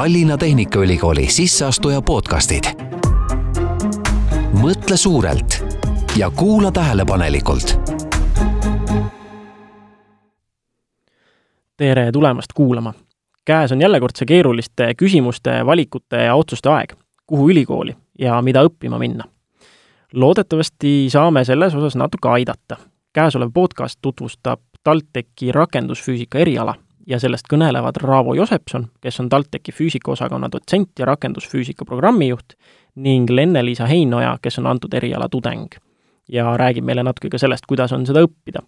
Tallinna Tehnikaülikooli sisseastuja podcastid. mõtle suurelt ja kuula tähelepanelikult. tere tulemast kuulama. käes on jällekordse keeruliste küsimuste, valikute ja otsuste aeg, kuhu ülikooli ja mida õppima minna. loodetavasti saame selles osas natuke aidata. käesolev podcast tutvustab TalTechi rakendusfüüsika eriala ja sellest kõnelevad Raavo Josepson, kes on TalTechi füüsikaosakonna dotsent ja rakendusfüüsika programmijuht, ning Lenne-Liisa Heinoja, kes on antud eriala tudeng. ja räägib meile natuke ka sellest, kuidas on seda õppida.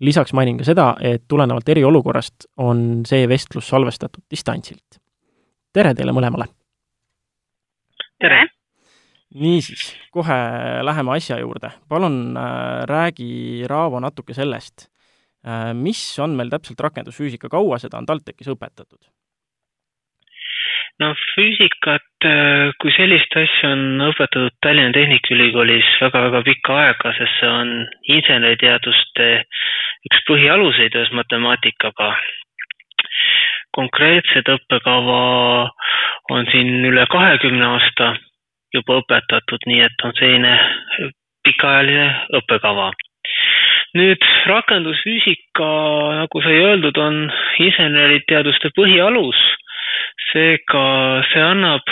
lisaks mainin ka seda, et tulenevalt eriolukorrast on see vestlus salvestatud distantsilt. tere teile mõlemale! tere! niisiis, kohe läheme asja juurde. palun äh, räägi, Raavo, natuke sellest mis on meil täpselt rakendusfüüsika, kaua seda on TalTechis õpetatud? no füüsikat äh, kui sellist asja on õpetatud Tallinna Tehnikaülikoolis väga-väga pikka aega, sest see on inseneriteaduste üks põhialuseid ühes matemaatikaga. konkreetset õppekava on siin üle kahekümne aasta juba õpetatud, nii et on selline pikaajaline õppekava nüüd rakendusfüüsika, nagu sai öeldud, on inseneriteaduste põhialus. seega see annab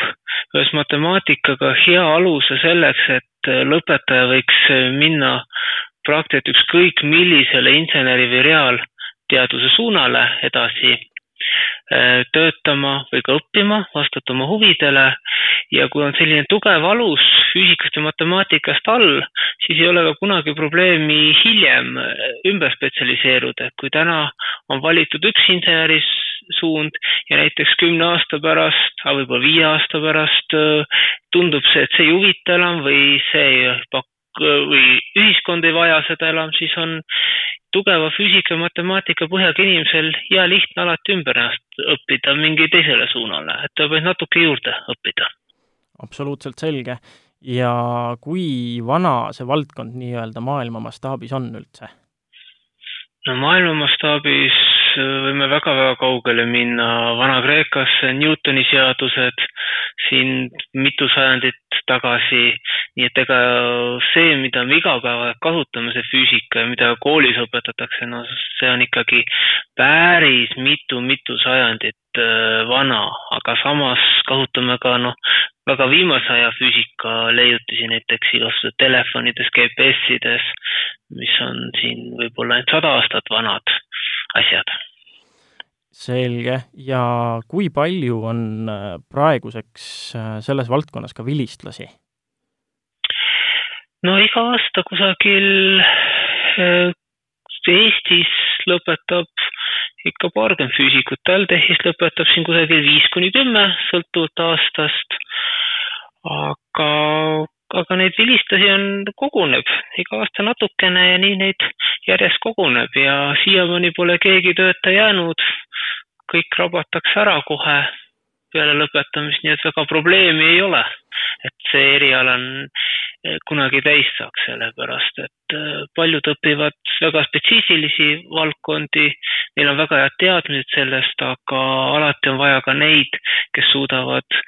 ühes matemaatikaga hea aluse selleks, et lõpetaja võiks minna praktiliselt ükskõik millisele inseneri või reaalteaduse suunale edasi töötama või ka õppima vastavalt oma huvidele. Ja kui on selline tugev alus füüsikast ja matemaatikast all, siis ei ole ka kunagi probleemi hiljem äh, ümber spetsialiseeruda, et kui täna on valitud üks insenerisuund ja näiteks kümne aasta pärast, aga võib-olla viie aasta pärast äh, tundub see, et see ei huvita enam või see ei paku või ühiskond ei vaja seda enam, siis on tugeva füüsika ja matemaatika põhjaga inimesel hea lihtne alati ümber ennast õppida mingi teisele suunale, et ta võib natuke juurde õppida. absoluutselt selge. ja kui vana see valdkond nii-öelda maailma mastaabis on üldse? no maailma mastaabis võime väga-väga kaugele minna. Vana-Kreekasse, Newtoni seadused, siin mitu sajandit tagasi, nii et ega see, mida me iga päev kasutame, see füüsika ja mida koolis õpetatakse, no see on ikkagi päris mitu-mitu sajandit äh, vana, aga samas kasutame ka noh, väga viimase aja füüsika leiutisi näiteks igasugustes telefonides, GPS-ides, mis on siin võib-olla ainult sada aastat vanad asjad selge, ja kui palju on äh, praeguseks äh, selles valdkonnas ka vilistlasi? no iga aasta kusagil äh, Eestis lõpetab ikka paarkümmend füüsikut, TalTechis lõpetab siin kusagil viis kuni kümme, sõltuvalt aastast. aga, aga neid vilistlasi on, koguneb. Iga aasta natukene ja nii neid järjest koguneb. Ja siiamaani pole keegi tööta jäänud. Kõik rabatakse ära kohe peale lõpetamist, nii et väga probleemi ei ole. et see eriala on eh, kunagi täis saaks, sellepärast et eh, paljud õpivad väga spetsiifilisi valdkondi, neil on väga head teadmised sellest, aga alati on vaja ka neid, kes suudavad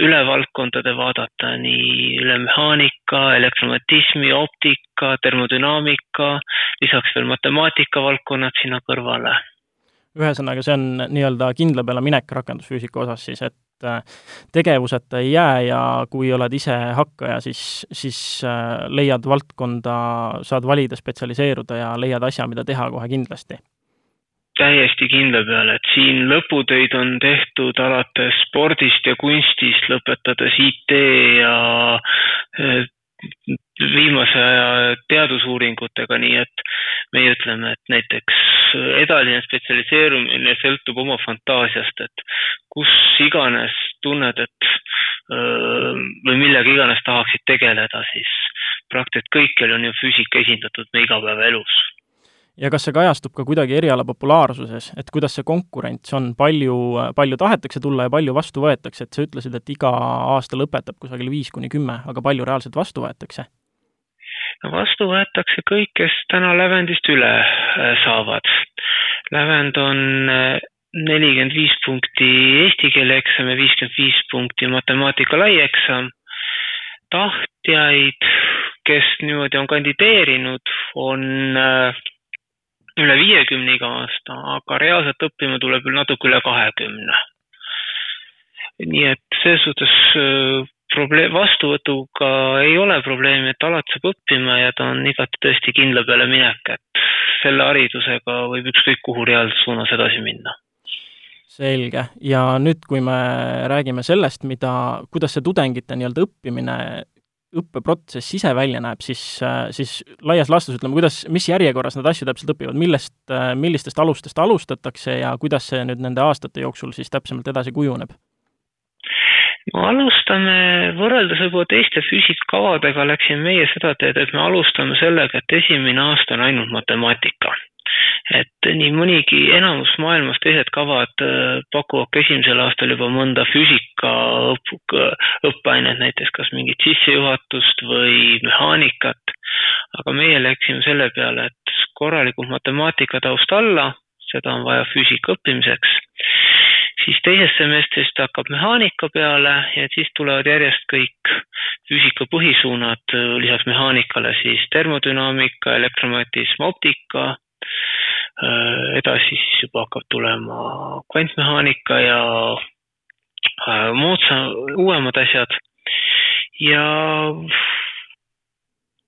üle valdkondade vaadata, nii üle mehaanika, elektromagnetismi, optika, termodünaamika, lisaks veel matemaatika valdkonnad sinna kõrvale. Ühesõnaga, see on nii-öelda kindla peale minek rakendusfüüsika osas siis, et äh, tegevuseta ei jää ja kui oled ise hakkaja, siis, siis äh, leiad valdkonda, saad valida, spetsialiseeruda ja leiad asja, mida teha kohe kindlasti täiesti kindla peale, et siin lõputöid on tehtud alates spordist ja kunstist, lõpetades IT ja äh, viimase aja teadusuuringutega, nii et meie ütleme, et näiteks edasine spetsialiseerumine sõltub oma fantaasiast, et kus iganes tunned, et või millega iganes tahaksid tegeleda, siis praktiliselt kõikjal on ju füüsika esindatud meie igapäevaelus ja kas see kajastub ka kuidagi eriala populaarsuses, et kuidas see konkurents on, palju, palju tahetakse tulla ja palju vastu võetakse, et sa ütlesid, et iga aasta lõpetab kusagil viis kuni kümme, aga palju reaalselt vastu võetakse? no vastu võetakse kõik, kes täna lävendist üle äh, saavad. lävend on äh, nelikümmend viis punkti eesti keele eksam ja viiskümmend viis punkti matemaatika laieksam. tahtjaid, kes niimoodi on kandideerinud, on äh, üle viiekümne iga aasta, aga reaalselt õppima tuleb natuke üle kahekümne. nii et selles suhtes äh, probleem, vastuvõtuga ei ole probleemi, et alati saab õppima ja ta on igati tõesti kindla peale minek, et selle haridusega võib ükskõik kuhu reaalses suunas edasi minna selge, ja nüüd, kui me räägime sellest, mida, kuidas see tudengite nii-öelda õppimine, õppeprotsess ise välja näeb, siis, siis laias laastus ütleme, kuidas, mis järjekorras nad asju täpselt õpivad, millest, millistest alustest alustatakse ja kuidas see nüüd nende aastate jooksul siis täpsemalt edasi kujuneb? no alustame, võrreldes võib-olla teiste füüsikakavadega läksime meie seda teed, et me alustame sellega, et esimene aasta on ainult matemaatika. Et nii mõnigi, enamus maailmas teised kavad äh, pakuvad ka esimesel aastal juba mõnda füüsika õpp, õppeainet, näiteks kas mingit sissejuhatust või mehaanikat. aga meie läksime selle peale, et korralikult matemaatika taust alla, seda on vaja füüsika õppimiseks siis teisest semestrist hakkab mehaanika peale ja siis tulevad järjest kõik füüsika põhisuunad lisaks mehaanikale siis termodünaamika, elektromagnetism, optika. Äh, edasi siis juba hakkab tulema kvantmehaanika ja äh, moodsa, uuemad asjad. Ja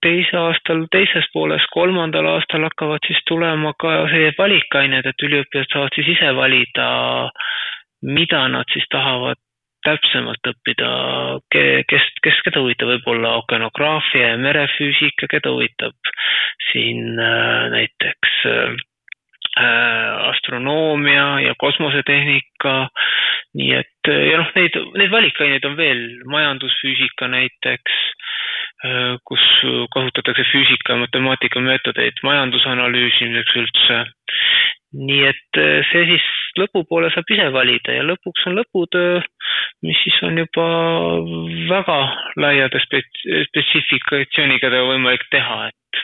teise aastal, teises pooles, kolmandal aastal hakkavad siis tulema ka sellised valikained, et üliõpilased saavad siis ise valida mida nad siis tahavad täpsemalt õppida, kes, kes, keda huvitab võib-olla okeanograafia ja merefüüsika, keda huvitab siin äh, näiteks äh, astronoomia ja kosmosetehnika. nii et ja noh, neid, neid valikaineid on veel, majandusfüüsika näiteks, äh, kus kasutatakse füüsika ja matemaatika meetodeid majanduse analüüsimiseks üldse nii et äh, see siis lõpupoole saab ise valida ja lõpuks on lõputöö, mis siis on juba väga laiade spets-, spetsifikatsiooniga võimalik teha, et,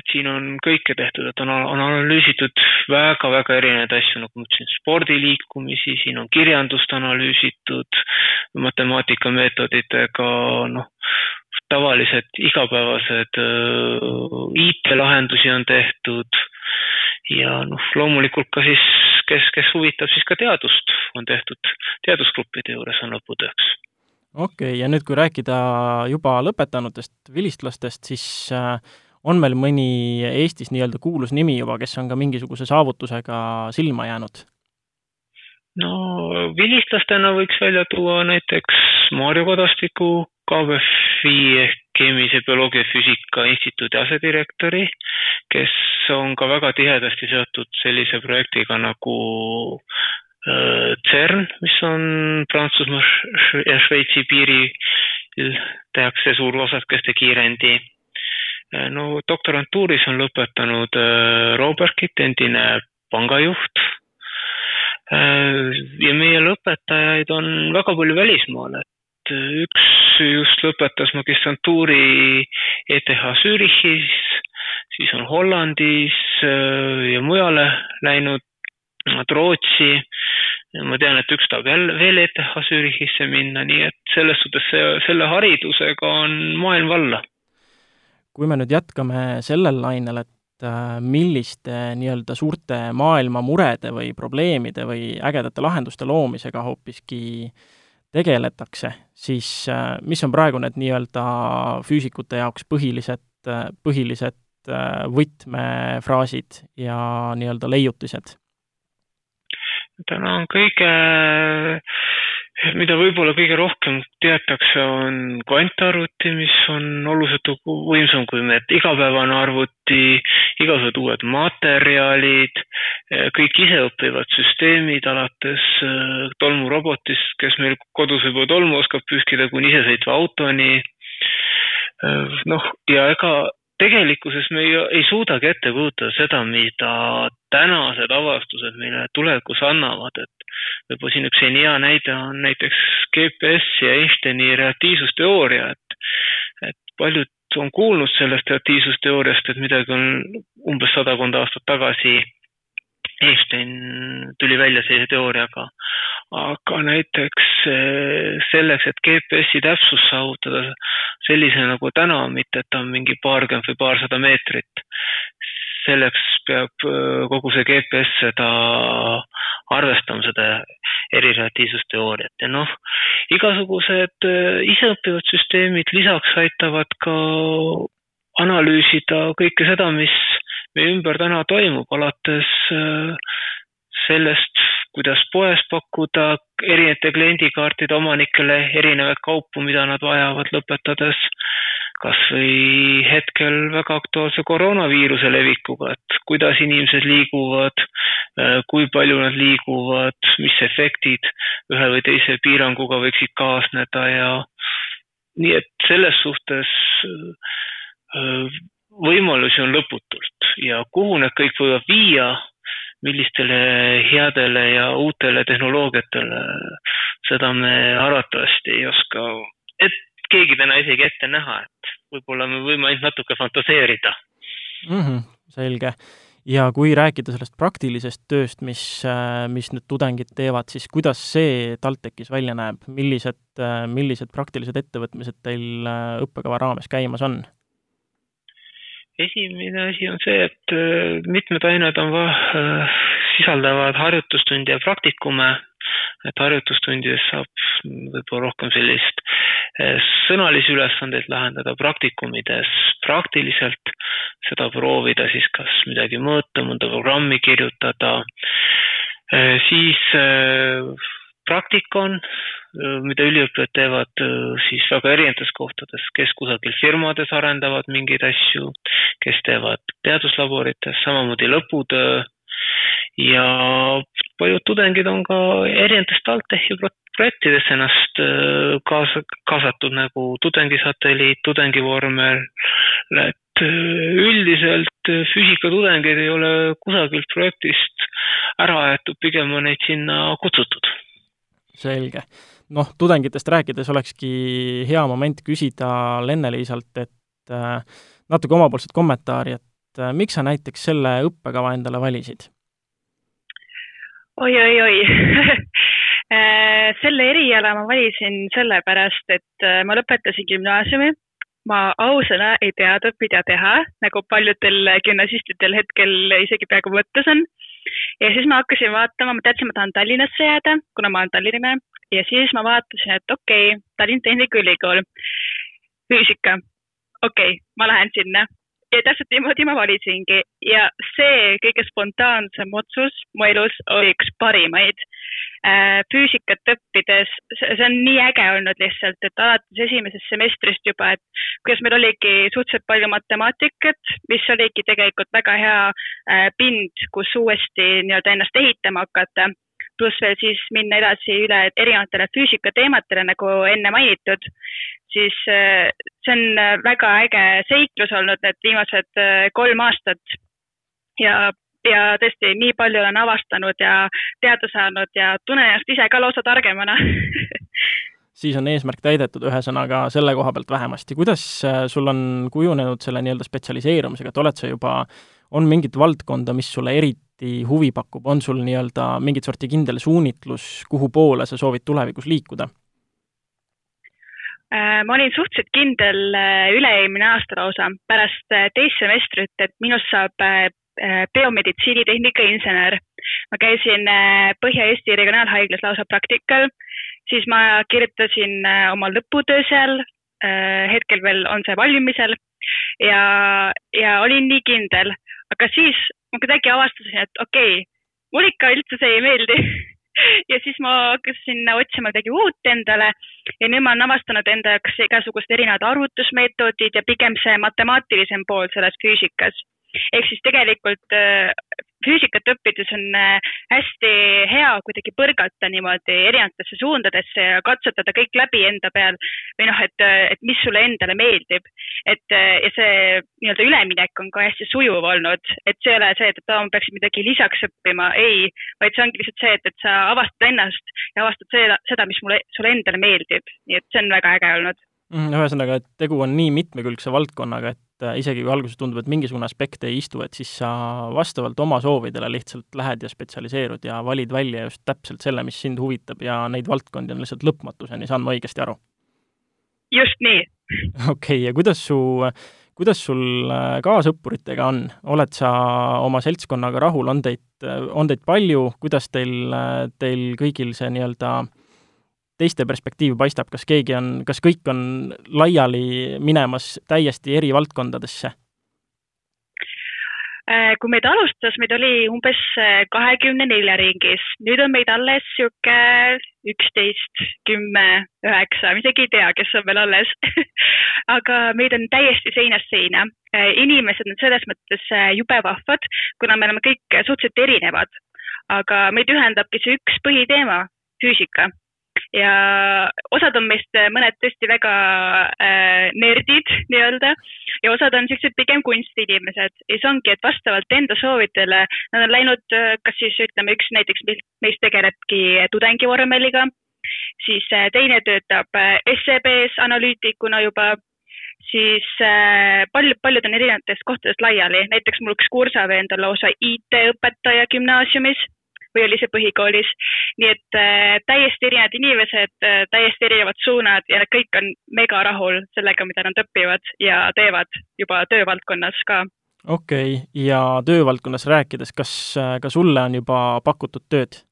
et siin on kõike tehtud, et on, on analüüsitud väga-väga erinevaid asju, nagu ma ütlesin, spordiliikumisi, siin on kirjandust analüüsitud matemaatikameetoditega, noh, tavalised igapäevased äh, IT-lahendusi on tehtud ja noh, loomulikult ka siis, kes, kes huvitab, siis ka teadust on tehtud, teadusgruppide juures on lõputööks. okei okay,, ja nüüd, kui rääkida juba lõpetanutest vilistlastest, siis äh, on meil mõni Eestis nii-öelda kuulus nimi juba, kes on ka mingisuguse saavutusega silma jäänud? no vilistlastena võiks välja tuua näiteks Maarjo Kadastiku, KBFi ehk Keemilise Bioloogia Füüsika Instituudi asedirektori, kes on ka väga tihedasti seotud sellise projektiga nagu äh, CERN, mis on Prantsusmaa ja Šveitsi piiril, tehakse suurosakeste kiirendi. Äh, no doktorantuuris on lõpetanud äh, Robert Kitt, endine pangajuht. ja meie lõpetajaid on väga palju välismaal, et üks just lõpetas magistrantuuri ETH Zürichis, siis on Hollandis äh, ja mujale läinud, Rootsi. ma tean, et üks tahab jälle veel ETH Zürichisse minna, nii et selles suhtes see, selle haridusega on maailm valla. kui me nüüd jätkame sellel lainel, et äh, milliste nii-öelda suurte maailma murede või probleemide või ägedate lahenduste loomisega hoopiski äh, tegeletakse, siis äh, mis on praegu need nii-öelda füüsikute jaoks põhilised, äh, põhilised äh, võtmefraasid ja nii-öelda leiutised? täna on kõige mida võib-olla kõige rohkem teatakse, on kvantarvuti, mis on oluliselt võimsam kui need igapäevane arvuti, igasugused uued materjalid, kõik iseõppivad süsteemid alates äh, tolmurobotist, kes meil kodus juba tolmu oskab pühkida, kuni isesõitva autoni. Äh, noh, ja ega tegelikkuses me ei, ei suudagi ette kujutada seda, mida tänased avastused meile tulevikus annavad, et võib-olla siin üks selline hea näide on näiteks GPS ja Einsteini reaktiivsusteooria, et, et paljud on kuulnud sellest reaktiivsusteooriast, et midagi on umbes sadakond aastat tagasi Einstein tuli välja sellise teooriaga. Aga näiteks selleks, et GPS-i täpsust saavutada sellise nagu täna, mitte et ta on mingi paarkümmend või paarsada meetrit, selleks peab kogu see GPS seda arvestama, seda erirelatiivsusteooriat ja noh, igasugused iseõppivad süsteemid lisaks aitavad ka analüüsida kõike seda, mis meie ümber täna toimub, alates sellest, kuidas poes pakkuda erinevate kliendikaartide omanikele erinevaid kaupu, mida nad vajavad, lõpetades kas või hetkel väga aktuaalse koroonaviiruse levikuga, et kuidas inimesed liiguvad, äh, kui palju nad liiguvad, mis efektid ühe või teise piiranguga võiksid kaasneda ja nii et selles suhtes äh, võimalusi on lõputult ja kuhu need kõik võivad viia, millistele headele ja uutele tehnoloogiatele, seda me arvatavasti ei oska, et keegi täna isegi ette näha, et võib-olla me võime ainult natuke fantaseerida mm. -hmm, selge. ja kui rääkida sellest praktilisest tööst, mis, mis nüüd tudengid teevad, siis kuidas see TalTechis välja näeb, millised, millised praktilised ettevõtmised teil õppekava raames käimas on? Esimene asi on see, et äh, mitmed ained on, äh, sisaldavad harjutustunde ja praktikume, et harjutustundides saab võib-olla rohkem sellist äh, sõnalisi ülesandeid lahendada, praktikumides. Praktiliselt seda proovida siis kas midagi mõõta, mõnda programmi kirjutada, siis praktikon, mida üliõpilased teevad siis väga erinevates kohtades, kes kusagil firmades arendavad mingeid asju, kes teevad teaduslaborites, samamoodi lõputöö. Ja paljud tudengid on ka erinevatest TalTechi projektidesse ennast kaasa, kaasatud nagu tudengisatelliit, tudengivormel, et üldiselt füüsikatudengeid ei ole kusagilt projektist ära aetud, pigem on neid sinna kutsutud selge. noh, tudengitest rääkides olekski hea moment küsida Lenne-Liisalt, et äh, natuke omapoolset kommentaari, et äh, miks sa näiteks selle õppekava endale valisid oi, oi? oi-oi-oi äh, selle eriala ma valisin sellepärast, et ma lõpetasin gümnaasiumi, ma ausõna ei teadnud, mida teha, nagu paljudel gümnasistidel hetkel isegi praegu mõttes on ja siis ma hakkasin vaatama, ma teadsin, ma tahan Tallinnasse jääda, kuna ma olen Tallinna mehe ja siis ma vaatasin, et okei okay,, Tallinna Tehnikaülikool, füüsika, okei okay,, ma lähen sinna. Ja täpselt niimoodi ma valisingi. Ja see kõige spontaansem otsus mu elus oli üks parimaid. Äh, füüsikat õppides, see on nii äge olnud lihtsalt, et alates esimesest semestrist juba, et kuidas meil oligi suhteliselt palju matemaatikat, mis oligi tegelikult väga hea äh, pind, kus uuesti nii-öelda ennast ehitama hakata. Pluss veel siis minna edasi üle erinevatele füüsikateemadele, nagu enne mainitud, siis äh, see on väga äge seiklus olnud need viimased kolm aastat. Ja, ja tõesti nii palju olen avastanud ja teada saanud ja tunnen ennast ise ka lausa targemana siis on eesmärk täidetud, ühesõnaga selle koha pealt vähemasti. kuidas sul on kujunenud selle nii-öelda spetsialiseerumisega, et oled sa juba, on mingit valdkonda, mis sulle eriti huvi pakub, on sul nii-öelda mingit sorti kindel suunitlus, kuhu poole sa soovid tulevikus liikuda? Äh, ma olin suhteliselt kindel äh, üle-eelmine aasta lausa, pärast äh, teist semestrit, et minust saab biomeditsiinitehnika insener. ma käisin Põhja-Eesti Regionaalhaiglas lausa praktikal, siis ma kirjutasin oma lõputöö seal, hetkel veel on see valmimisel. Ja, ja olin nii kindel, aga siis ma kuidagi avastasin, et okei okay,, mulle ikka üldse see ei meeldi. Ja siis ma hakkasin otsima midagi uut endale. Ja nüüd ma olen avastanud enda jaoks igasugused erinevad arvutusmeetodid ja pigem see matemaatilisem pool selles füüsikas ehk siis tegelikult äh, füüsikat õppides on äh, hästi hea kuidagi põrgata niimoodi erinevatesse suundadesse ja katsetada kõik läbi enda peal või noh, et, et mis sulle endale meeldib. et ja see nii-öelda üleminek on ka hästi sujuv olnud, et see ei ole see, et, et ma peaksin midagi lisaks õppima, ei, vaid see ongi lihtsalt see, et, et sa avastad ennast ja avastad seda, seda, mis mulle, sulle endale meeldib, nii et see on väga äge olnud. Mm, ühesõnaga, et tegu on nii mitmekülgse valdkonnaga, et äh, isegi kui alguses tundub, et mingisugune aspekt ei istu, et siis sa vastavalt oma soovidele lihtsalt lähed ja spetsialiseerud ja valid välja just täpselt selle, mis sind huvitab ja neid valdkondi on lihtsalt lõpmatuseni, saan ma õigesti aru? just nii. okei okay,, ja kuidas su, kuidas sul äh, kaasõppuritega on, oled sa oma seltskonnaga rahul, on teid, on teid palju, kuidas teil, teil kõigil see nii-öelda äh, teiste perspektiiv paistab, kas keegi on, kas kõik on laiali minemas täiesti eri valdkondadesse? Äh, kui meid alustas, meid oli umbes äh, kahekümne nelja ringis, nüüd on meid alles sihuke üksteist, kümme, üheksa, ma isegi ei tea, kes on veel alles aga meid on täiesti seinast seina. Äh, inimesed on selles mõttes jube vahvad, kuna me oleme kõik suhteliselt erinevad. aga meid ühendabki see üks põhiteema, füüsika ja osad on meist äh, mõned tõesti väga äh, nerdid nii-öelda. Ja osad on siuksed pigem kunstiinimesed. Ja siis ongi, et vastavalt enda soovidele nad on läinud, äh, kas siis ütleme, üks näiteks meist tegelebki tudengivormeliga, siis äh, teine töötab SEB-s analüütikuna juba. Siis paljud, paljud on erinevatest kohtadest laiali, näiteks mul üks kursavend on lausa IT-õpetaja gümnaasiumis või oli see põhikoolis. nii et äh, täiesti erinevad inimesed äh,, täiesti erinevad suunad ja kõik on mega rahul sellega, mida nad õpivad ja teevad juba töövaldkonnas ka. okei okay., ja töövaldkonnas rääkides, kas äh, ka sulle on juba pakutud tööd?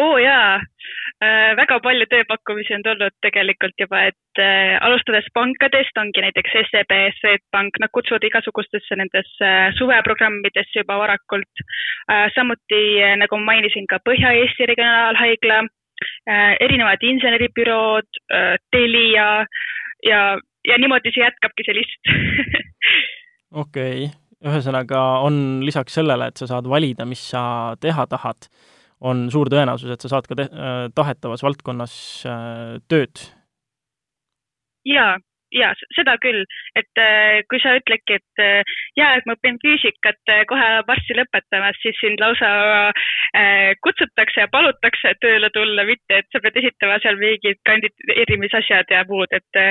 Oo jaa äh,, väga palju tööpakkumisi on tulnud tegelikult juba, et äh, alustades pankadest ongi näiteks SEB, Swedbank, nad kutsuvad igasugustesse nendesse äh, suveprogrammidesse juba varakult äh,. samuti äh, nagu ma mainisin ka Põhja-Eesti Regionaalhaigla äh,, erinevad inseneribürood äh,, Telia ja, ja niimoodi see jätkabki see list okei okay., ühesõnaga on lisaks sellele, et sa saad valida, mis sa teha tahad on suur tõenäosus, et sa saad ka äh, tahetavas valdkonnas äh, tööd. jaa, jaa, seda küll, et äh, kui sa ütledki, et jaa, et ma õpin füüsikat kohe varsti lõpetamas, siis sind lausa kutsutakse ja palutakse tööle tulla, mitte et sa pead esitama seal mingid kandideerimisasjad ja muud, et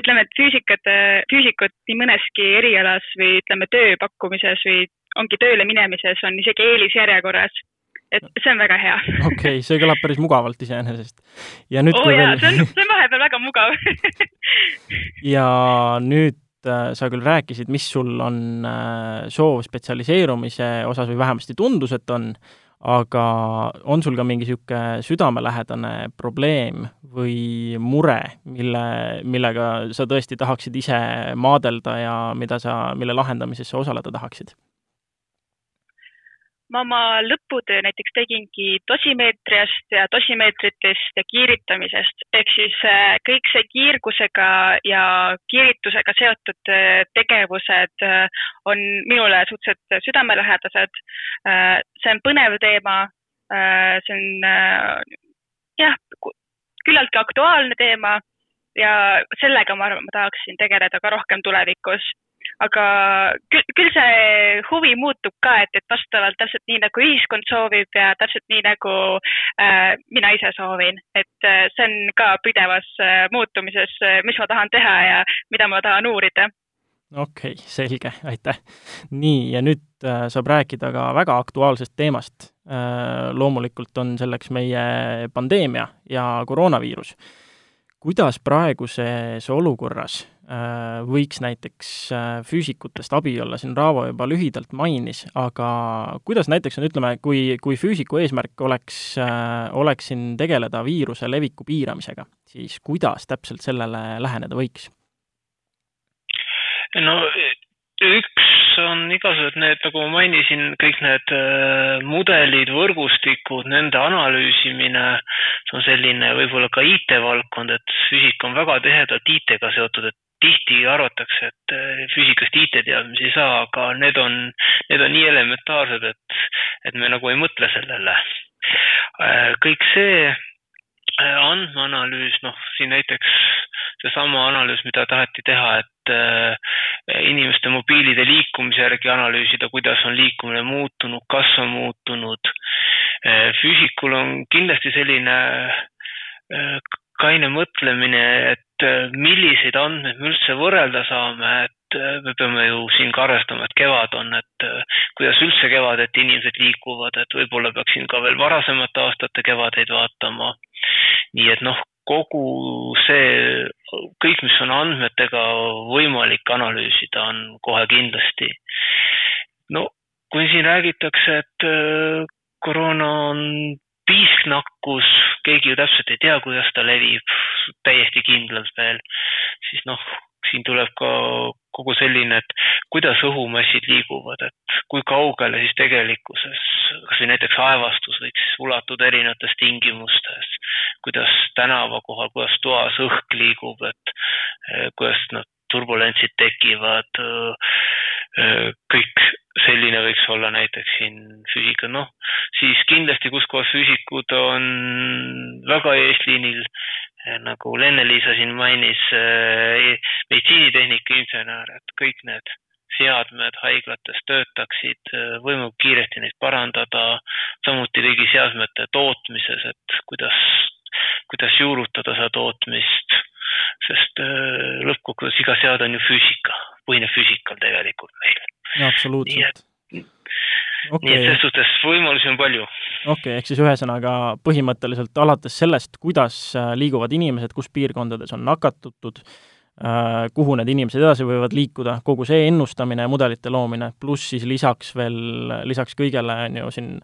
ütleme, et füüsikat, füüsikut nii mõneski erialas või ütleme, tööpakkumises või ongi tööle minemises on isegi eelisjärjekorras et see on väga hea. okei okay,, see kõlab päris mugavalt iseenesest. ja nüüd oh, jaa veel..., see on, see on vahepeal väga mugav ja nüüd äh, sa küll rääkisid, mis sul on äh, soov spetsialiseerumise osas või vähemasti tundus, et on, aga on sul ka mingi niisugune südamelähedane probleem või mure, mille, millega sa tõesti tahaksid ise maadelda ja mida sa, mille lahendamises sa osaleda tahaksid? Ma oma lõputöö näiteks tegingi dosimeetriast ja dosimeetritest ja kiiritamisest, ehk siis äh, kõik see kiirgusega ja kiiritusega seotud äh, tegevused äh, on minule suhteliselt südamelähedased. see on põnev teema, see on jah, küllaltki aktuaalne teema. Ja sellega ma arvan, ma tahaksin tegeleda ka rohkem tulevikus aga küll, küll see huvi muutub ka, et, et vastavalt täpselt nii, nagu ühiskond soovib ja täpselt nii, nagu äh, mina ise soovin, et äh, see on ka pidevas äh, muutumises, äh, mis ma tahan teha ja mida ma tahan uurida okei okay,, selge, aitäh. nii, ja nüüd äh, saab rääkida ka väga aktuaalsest teemast äh,. loomulikult on selleks meie pandeemia ja koroonaviirus. Kuidas praeguses olukorras Äh, võiks näiteks äh, füüsikutest abi olla, siin Raavo juba lühidalt mainis, aga kuidas näiteks on, ütleme, kui, kui füüsiku eesmärk oleks, äh, oleks siin tegeleda viiruse leviku piiramisega, siis kuidas täpselt sellele läheneda võiks? no on igasugused need, nagu ma mainisin, kõik need mudelid, võrgustikud, nende analüüsimine, see on selline võib-olla ka IT-valdkond, et füüsika on väga tihedalt IT-ga seotud, et tihti arvatakse, et eh, füüsikast IT-teadmisi ei saa, aga need on, need on nii elementaarsed, et, et me nagu ei mõtle sellele. Eh, kõik see andmeanalüüs, noh, siin näiteks seesama analüüs, mida taheti teha, et inimeste mobiilide liikumise järgi analüüsida, kuidas on liikumine muutunud, kas on muutunud. füüsikul on kindlasti selline kaine mõtlemine, et äh, milliseid andmeid me üldse võrrelda saame, et äh, me peame ju siin ka arvestama, et kevad on, et äh, kuidas üldse kevadeti inimesed liikuvad, et võib-olla peaks siin ka veel varasemate aastate kevadeid vaatama. Nii et noh, kogu see, kõik, mis on andmetega võimalik analüüsida, on kohe kindlasti. no kui siin räägitakse, et äh, koroona on piisknakkus, keegi ju täpselt ei tea, kuidas ta levib täiesti kindlalt veel, siis noh, siin tuleb ka kogu selline, et kuidas õhumassid liiguvad, et kui kaugele siis tegelikkuses kasvõi näiteks aevastus võiks ulatuda erinevates tingimustes, kuidas tänava kohal, kuidas toas õhk liigub, et eh, kuidas nad turbulentsid tekivad, kõik selline võiks olla näiteks siin füüsika, noh, siis kindlasti, kus kohas füüsikud on väga eesliinil, eh, nagu Lenne-Liisa siin mainis, eh, meditsiinitehnika insener, et kõik need seadmed haiglates töötaksid, võimalikult kiiresti neid parandada, samuti kõigi seadmete tootmises, et kuidas, kuidas juurutada seda tootmist, sest lõppkokkuvõttes iga seade on ju füüsika, põhineb füüsikal tegelikult meil absoluutselt. Okay. nii et selles suhtes võimalusi on palju. okei okay,, ehk siis ühesõnaga põhimõtteliselt alates sellest, kuidas äh, liiguvad inimesed, kus piirkondades on nakatutud, äh, kuhu need inimesed edasi võivad liikuda, kogu see ennustamine ja mudelite loomine, pluss siis lisaks veel, lisaks kõigele on ju siin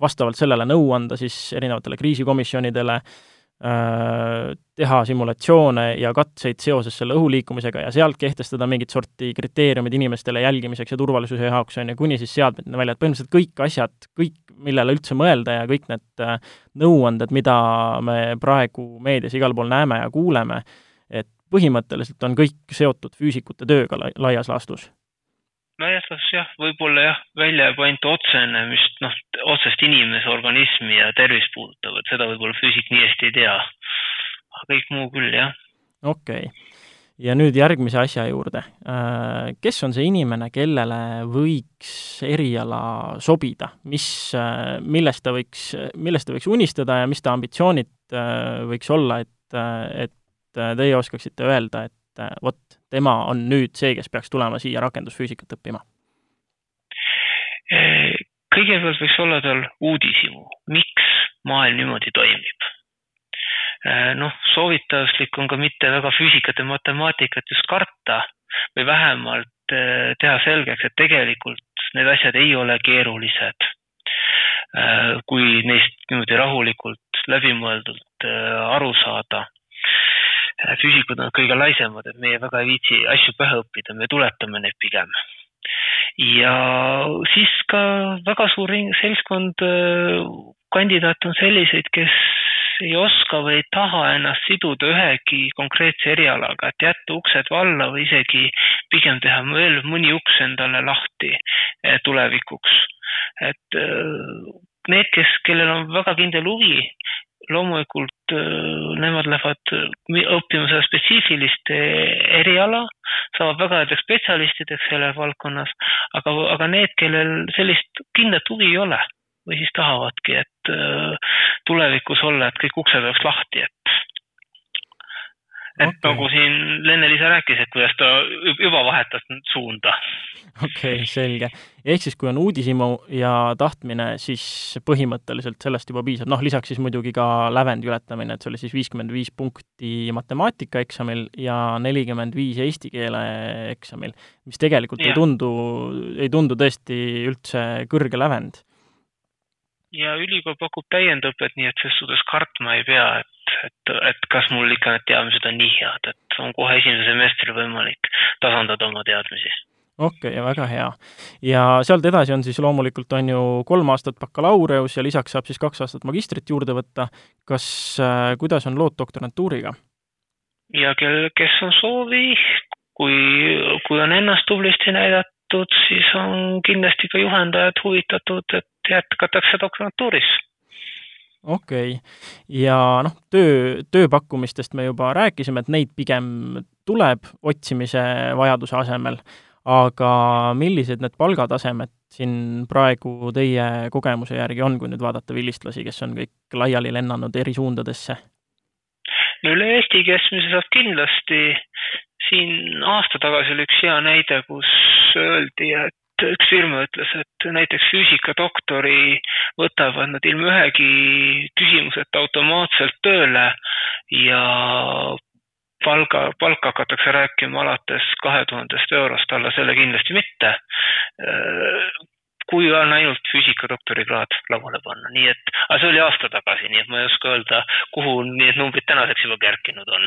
vastavalt sellele nõu anda siis erinevatele kriisikomisjonidele äh,, Äh, teha simulatsioone ja katseid seoses selle õhuliikumisega ja sealt kehtestada mingit sorti kriteeriumid inimestele jälgimiseks ja turvalisuse jaoks, on ju, kuni siis seadmeteni välja, et põhimõtteliselt kõik asjad, kõik, millele üldse mõelda ja kõik need äh, nõuanded, mida me praegu meedias igal pool näeme ja kuuleme, et põhimõtteliselt on kõik seotud füüsikute tööga laias laastus laastus jah, võib-olla jah, välja jääb ainult otsene, mis noh, otsest inimese organismi ja tervist puudutab, et seda võib-olla füüsik nii hästi ei tea. aga kõik muu küll, jah. okei okay. ja nüüd järgmise asja juurde. Äh, kes on see inimene, kellele võiks eriala sobida, mis, äh, millest ta võiks, millest ta võiks unistada ja mis ta ambitsioonid äh, võiks olla, et, et teie oskaksite öelda, et vot, tema on nüüd see, kes peaks tulema siia rakendusfüüsikat õppima? kõigepealt võiks olla tal uudishimu, miks maailm niimoodi toimib. noh, soovituslik on ka mitte väga füüsikat ja matemaatikat just karta või vähemalt eh, teha selgeks, et tegelikult need asjad ei ole keerulised. Kui neist niimoodi rahulikult, läbimõeldult aru saada füüsikud on kõige laisemad, et meie väga ei viitsi asju pähe õppida, me tuletame neid pigem. ja siis ka väga suur seltskond äh, kandidaate on selliseid, kes ei oska või ei taha ennast siduda ühegi konkreetse erialaga, et jätta uksed valla või isegi pigem teha veel mõni uks endale lahti äh, tulevikuks. et äh, need, kes, kellel on väga kindel huvi loomulikult äh, nemad lähevad äh, õppima seda spetsiifilist äh, eriala, saavad väga headeks spetsialistideks selles valdkonnas, aga, aga need, kellel sellist kindlat huvi ei ole või siis tahavadki, et tulevikus olla, et kõik uksed oleks lahti, et et okay. nagu siin Lenne-Liisa rääkis, et kuidas ta juba vahetas suunda. okei okay,, selge. ehk siis, kui on uudishimu ja tahtmine, siis põhimõtteliselt sellest juba piisab, noh, lisaks siis muidugi ka lävendi ületamine, et see oli siis viiskümmend viis punkti matemaatikaeksamil ja nelikümmend viis eesti keele eksamil, mis tegelikult ja. ei tundu, ei tundu tõesti üldse kõrge lävend ja ülikool pakub täiendõpet, nii et selles suhtes kartma ei pea, et, et, et kas mul ikka need teadmised on nii head, et on kohe esimesel semestril võimalik tasandada oma teadmisi. okei okay,, väga hea. ja sealt edasi on siis loomulikult, on ju kolm aastat bakalaureus ja lisaks saab siis kaks aastat magistrit juurde võtta. kas äh,, kuidas on lood doktorantuuriga? ja kel, kes on soovi, kui, kui on ennast tublisti näidatud, siis on kindlasti ka juhendajad huvitatud, et jätkatakse doktorantuuris okei okay., ja noh, töö, tööpakkumistest me juba rääkisime, et neid pigem tuleb otsimise vajaduse asemel, aga millised need palgatasemed siin praegu teie kogemuse järgi on, kui nüüd vaadata vilistlasi, kes on kõik laiali lennanud eri suundadesse? no üle Eesti keskmise saab kindlasti siin aasta tagasi oli üks hea näide, kus öeldi, et üks firma ütles, et näiteks füüsikadoktori võtavad nad ilma ühegi küsimuseta automaatselt tööle ja palga, palka hakatakse rääkima alates kahe tuhandest eurost, alla selle kindlasti mitte kui on ainult füüsikadoktorikraad lauale panna, nii et, aga see oli aasta tagasi, nii et ma ei oska öelda, kuhu need numbrid tänaseks juba kerkinud on.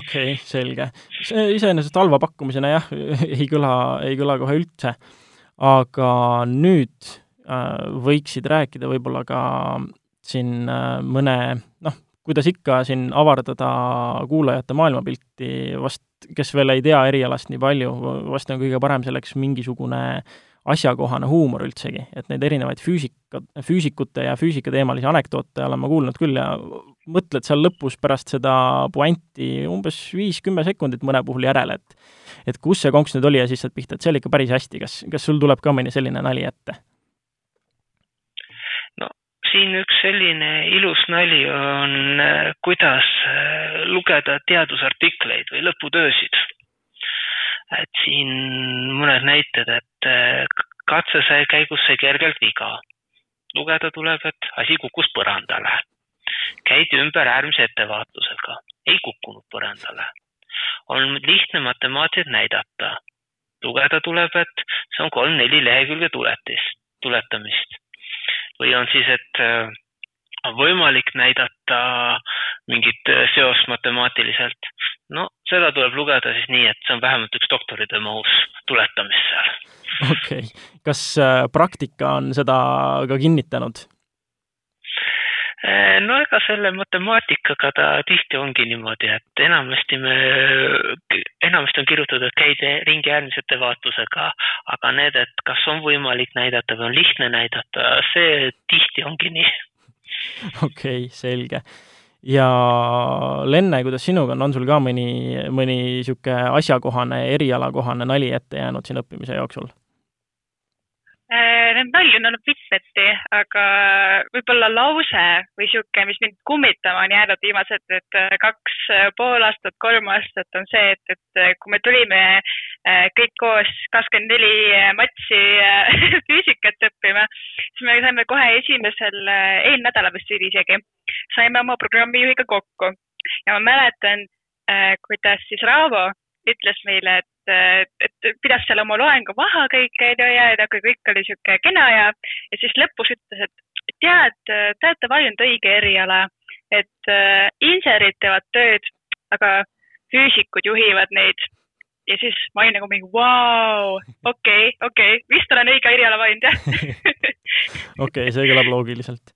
okei okay,, selge. see iseenesest halva pakkumisena jah, ei kõla, ei kõla kohe üldse. Aga nüüd äh, võiksid rääkida võib-olla ka siin äh, mõne noh, kuidas ikka siin avardada kuulajate maailmapilti, vast kes veel ei tea erialast nii palju, vast on kõige parem selleks mingisugune asjakohane huumor üldsegi, et neid erinevaid füüsika, füüsikute ja füüsikateemalisi anekdoote olen ma kuulnud küll ja mõtled seal lõpus pärast seda puanti umbes viis-kümme sekundit mõne puhul järele, et et kus see konks nüüd oli ja siis saad pihta, et see oli ikka päris hästi, kas, kas sul tuleb ka mõni selline nali ette? no siin üks selline ilus nali on, kuidas lugeda teadusartikleid või lõputöösid et siin mõned näited, et eh, katse sai käigus sai kergelt viga. lugeda tuleb, et asi kukkus põrandale. käidi ümber äärmise ettevaatusega, ei kukkunud põrandale. on lihtne matemaatiliselt näidata. lugeda tuleb, et see on kolm-neli lehekülge tuletist, tuletamist. või on siis, et eh, on võimalik näidata mingit eh, seost matemaatiliselt no seda tuleb lugeda siis nii, et see on vähemalt üks doktoritöö mahus tuletamist seal. okei okay., kas äh, praktika on seda ka kinnitanud? Äh, no ega selle matemaatikaga ta tihti ongi niimoodi, et enamasti me, enamasti on kirjutatud, et käid ringi äärmisete vaatusega, aga need, et kas on võimalik näidata või on lihtne näidata, see tihti ongi nii. okei okay,, selge ja Lenne, kuidas sinuga on, on sul ka mõni, mõni niisugune asjakohane, erialakohane nali ette jäänud siin õppimise jooksul? Äh, need nalju on olnud mitmeti, aga võib-olla lause või niisugune, mis mind kummitama on jäänud viimased nüüd äh, kaks äh, pool aastat, kolm aastat, on see, et, et kui me tulime kõik koos kakskümmend neli matši füüsikat õppima, siis me saime kohe esimesel, eelmine nädal vist oli isegi saime oma programmijuhiga kokku. Ja ma mäletan, äh, kuidas siis Raavo ütles meile, et, et pidas seal oma loengu maha kõik, onju, ja nagu kõik oli sihuke kena ja, ja siis lõpus ütles, et tead, te olete valinud õige eriala, et äh, insenerid teevad tööd, aga füüsikud juhivad neid ja siis ma olin nagu mingi vau, okei, okei, vist olen õige eriala valinud, jah okei see kõlab loogiliselt.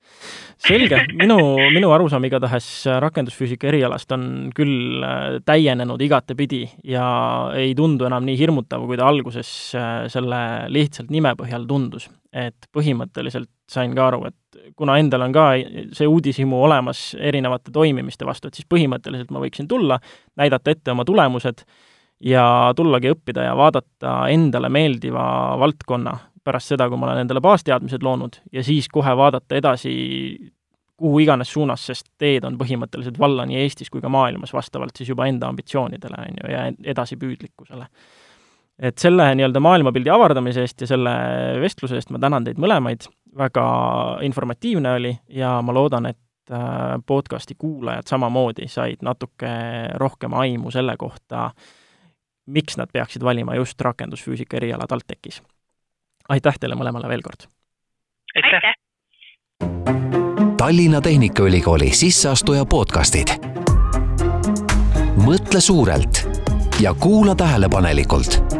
selge, minu, minu arusaam igatahes rakendusfüüsika erialast on küll äh, täienenud igatepidi ja ei tundu enam nii hirmutav, kui ta alguses äh, selle lihtsalt nime põhjal tundus. et põhimõtteliselt sain ka aru, et kuna endal on ka see uudishimu olemas erinevate toimimiste vastu, et siis põhimõtteliselt ma võiksin tulla, näidata ette oma tulemused ja tullagi õppida ja vaadata endale meeldiva valdkonna pärast seda, kui ma olen endale baasteadmised loonud ja siis kohe vaadata edasi kuhu iganes suunas, sest teed on põhimõtteliselt valla nii Eestis kui ka maailmas, vastavalt siis juba enda ambitsioonidele, on ju, ja edasipüüdlikkusele. et selle nii-öelda maailmapildi avardamise eest ja selle vestluse eest ma tänan teid mõlemaid, väga informatiivne oli ja ma loodan, et äh, podcasti kuulajad samamoodi said natuke rohkem aimu selle kohta, miks nad peaksid valima just rakendusfüüsika eriala TalTechis. aitäh teile mõlemale veel kord! aitäh! Tallinna Tehnikaülikooli sisseastuja podcastid. mõtle suurelt ja kuula tähelepanelikult